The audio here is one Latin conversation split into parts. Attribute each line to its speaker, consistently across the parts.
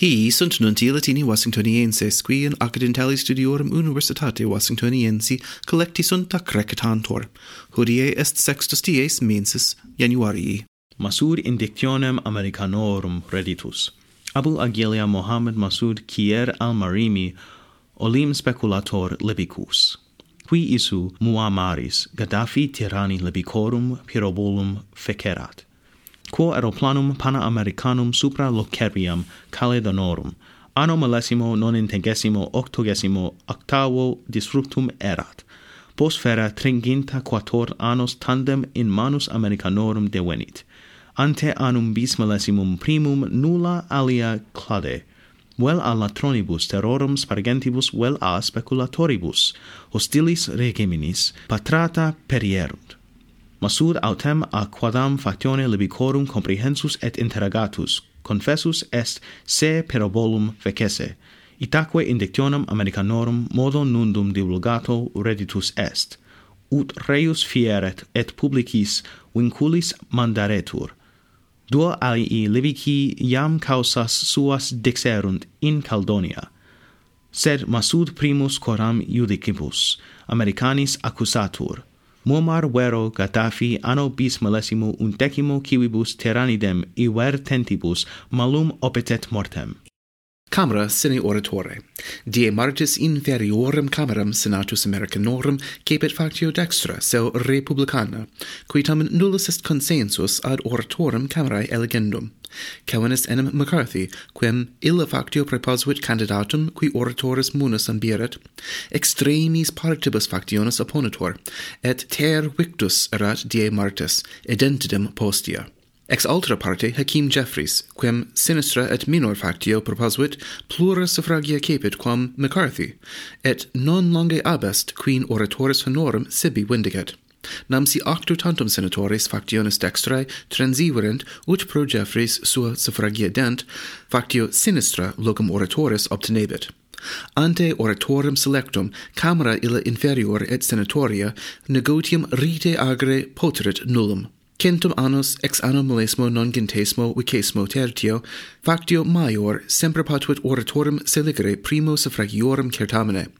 Speaker 1: Hi sunt nunti Latini Washingtonienses qui in accidentali studiorum Universitate Washingtoniensi collecti sunt ac recitantor. Hodie est sextus dies mensis Januarii.
Speaker 2: Masur indictionem Americanorum reditus. Abu Agilia Mohammed Masud Kier al-Marimi olim speculator libicus. Qui isu muamaris Gaddafi tyranni libicorum pyrobolum fecerat quo aeroplanum Panamericanum supra Loceriam caledonorum, anno millesimo nonintesimo octogesimo octavo disfructum erat post fera tringinta quator annos tandem in manus Americanorum devenit ante annum bis millesimum primum nulla alia clade vel a latronibus terrorum spargentibus vel a speculatoribus hostilis regiminis patrata perierunt. Masud autem a quadam factione libicorum comprehensus et interrogatus, confessus est se perobolum fecesse, itaque indictionem Americanorum modo nundum divulgato reditus est, ut reius fieret et publicis vinculis mandaretur. Duo alii libici iam causas suas dixerunt in Caldonia, sed Masud primus coram judicibus, Americanis accusatur, Muammar vero Gaddafi anno bismillesimu undecimo civibus terranidem iver tentibus malum opetet mortem.
Speaker 1: Camera sine oratore. Die martis inferiorem cameram senatus Americanorum cepit factio dextra seu republicana, qui tam nullus est consensus ad oratorum camerae elegendum. Cavenus enim McCarthy, quem illa factio preposuit candidatum qui oratoris munus ambieret, extremis partibus factionis opponitor, et ter victus erat die martis, identidem postia. Ex altra parte Hakim Jeffries, quem sinistra et minor factio proposuit plura suffragia cepit quam McCarthy, et non longe abest quin oratoris honorum sibi vindicat. Nam si octo tantum senatores factionis dextrae transiverent ut pro Jeffries sua suffragia dent factio sinistra locum oratoris obtenebit. Ante oratorem selectum camera illa inferior et senatoria negotium rite agre poterit nullum centum annos ex anno millesimo non gentesimo vicesimo tertio, factio maior semper patuit oratorum seligere primo suffragiorum certamine,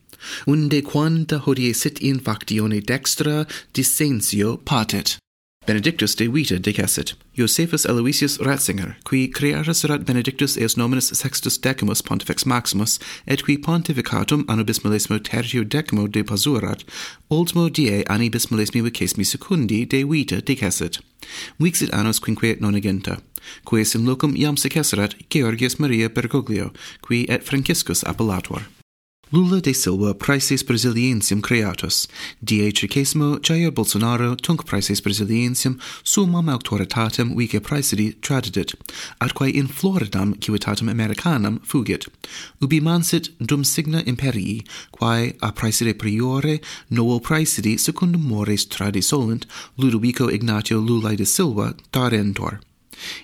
Speaker 1: unde quanta hodie sit in factione dextra dissensio patet. Benedictus de vita decessit. Josephus Aloysius Ratzinger, qui creare serat Benedictus eos nominus sextus decimus pontifex maximus, et qui pontificatum anno bismillesimo tertio decimo depasurat, ultimo die anni bismillesimi vicesimi secundi de vita decessit. Vixit annos quinque nonagenta, quaes in locum iam secesserat Georgius Maria Bergoglio, qui et Franciscus appellator. Lula de Silva Prices Brasiliensium creatus, die tricesimo Jair Bolsonaro tunc Prices Brasiliensium summam auctoritatem vice praesidi tradidit, atquae in Floridam civitatem Americanam fugit, ubi mansit dum signa imperii, quae a praeside priore novo praesidi secundum mores tradisolent Ludovico Ignatio Lula de Silva darentor.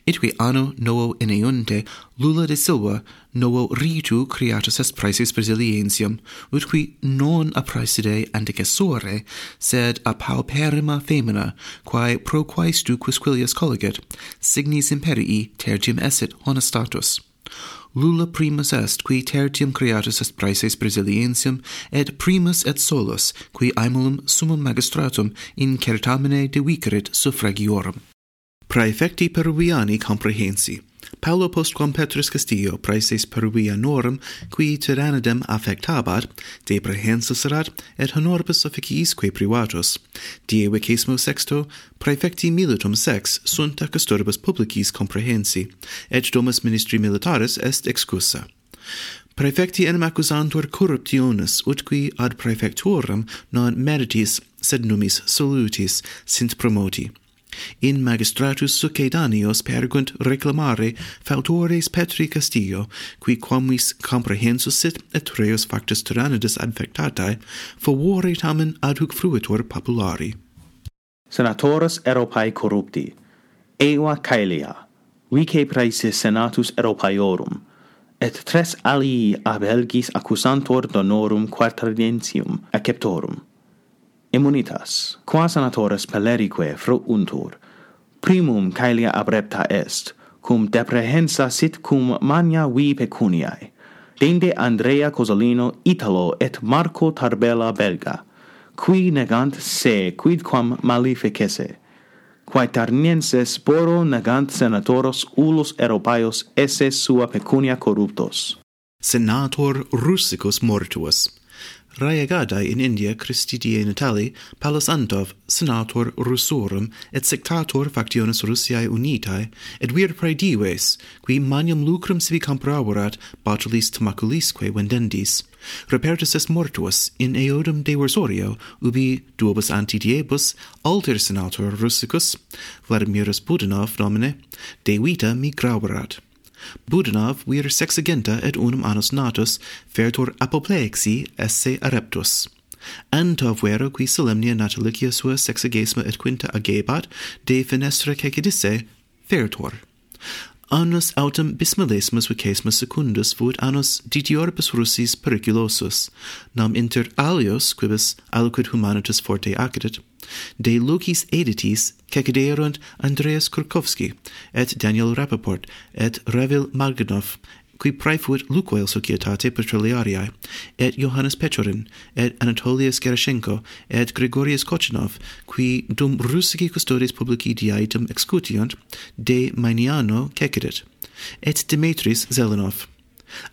Speaker 1: Itque anno novo eneunte Lula de Silva novo ritu creatus est praeses Brasiliensium, utque non a appraeside antecessore, sed a pauperima femina, quae pro quaestu quisquilius collegat, signis imperii tertium esset honestatus. Lula primus est, qui tertium creatus est praeses Brasiliensium, et primus et solus, qui aemulum summum magistratum in certamine devicerit suffragiorum. Praefecti Peruviani comprehensi, Paulo postquam Petrus Castillo praeses Peruvianorum, qui tyrannidem affectabat, deprehensuserat, et honoribus officiisque privatus Die vicesimo sexto, praefecti militum sex sunt ac custodibus publicis comprehensi, et domus ministri militaris est excusa. Praefecti enim accusantur corruptionis, utqui ad praefectorum non meritis, sed numis solutis, sint promoti in magistratus succedanios pergunt reclamare fautores Petri Castillo, qui quamvis comprehensus sit et reus factus tyrannidus adfectatae, favore tamen adhuc fruitur populari.
Speaker 2: Senatores Europae corrupti, eva Caelia, vice praesis senatus Europaeorum, et tres alii abelgis accusantor donorum quartardientium acceptorum immunitas, qua sanatores pellerique fruuntur, primum caelia abrepta est, cum deprehensa sit cum magna vi pecuniae, dende Andrea Cosolino Italo et Marco Tarbella Belga, qui negant se quidquam malificesse, quae tarnienses sporo negant senatoros ulus europaios esse sua pecunia corruptos.
Speaker 1: Senator russicus mortuus, Raegadai in India Christidie Natali, Palus Antov, senator Russorum, et sectator factionis Russiae Unitae, et vir praedives, qui manium lucrum sivi compraverat botulis tmaculisque vendendis. Repertus est mortuus in eodum de versorio, ubi duobus anti diebus, alter senator Russicus, Vladimirus Budinov nomine, de vita migraverat. Budnav vir sexaginta et unum annus natus fertur apoplexi esse areptus. Antov vero qui solemnia natalicia sua sexagesima et quinta agebat de fenestra cecidisse fertur annus autem bismillesimus vicesimus secundus fuit annus ditioribus Russis periculosus, nam inter alios, quibus aliquid humanitas forte acedit, de lucis editis ceciderunt Andreas Kurkovski, et Daniel Rappaport, et Revil Marganov, qui praefuit Lucoil Societate Petroliariae, et Johannes Pechorin, et Anatolius Gerashenko, et Gregorius Kochinov, qui dum russici custodes publici diaitum excutiunt, de Mainiano cecidit, et Demetris Zelenov.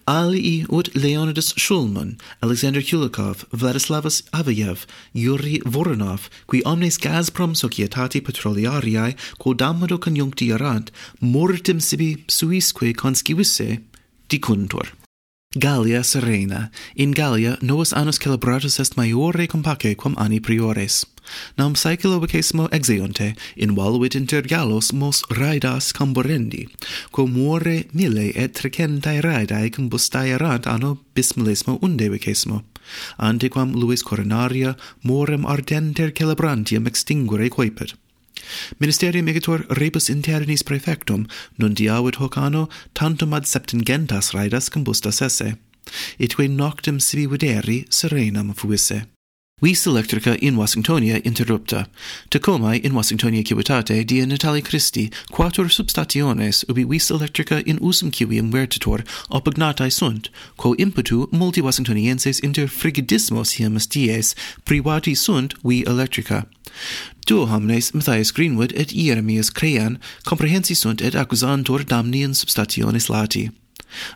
Speaker 1: Alii ut Leonidas Shulman, Alexander Kulikov, Vladislavus Avayev, Yuri Voronov, qui omnes Gazprom societati petroliariae quodammodo conjuncti erant, mortem sibi suisque conscivisse dicuntur. Gallia serena. In Gallia novus annus celebratus est maiore compace quam anni priores. Nam saeculo vicesimo exeonte, in valuit inter Gallos mos raidas camborendi, quo muore mille et trecentae raidae combustae erant anno bismillesimo unde vicesimo. Antequam luis coronaria morem ardenter celebrantium extinguere coepet. Ministerium egitur rebus internis praefectum, nundiavit hoc anno tantum ad septingentas raidas combustas esse, etque noctem sibi videri serenam fuisse. Vis electrica in Washingtonia interrupta, Tacomae in Washingtonia civitate die Natali Christi quator substationes ubi vis electrica in usum civium vertitor opugnatae sunt, quo impetu multi Washingtonienses inter frigidismos hiemus dies privati sunt vi electrica. Duo homines, Matthias Greenwood et Jeremias Crean, comprehensi sunt et accusantur damni in substationes lati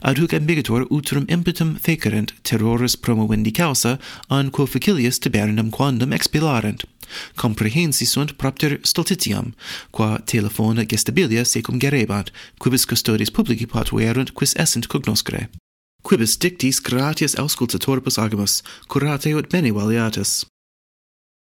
Speaker 1: ad hoc ambigator utrum impetum fecerent terroris promovendi causa an quo facilius tabernum quandum expilarent. Comprehensi sunt propter stultitiam qua telefona gestabilia secum gerebant quibus custodis publici patuerunt quis essent cognoscere. Quibus dictis gratias auscultatoribus agamus curate ut bene valiatus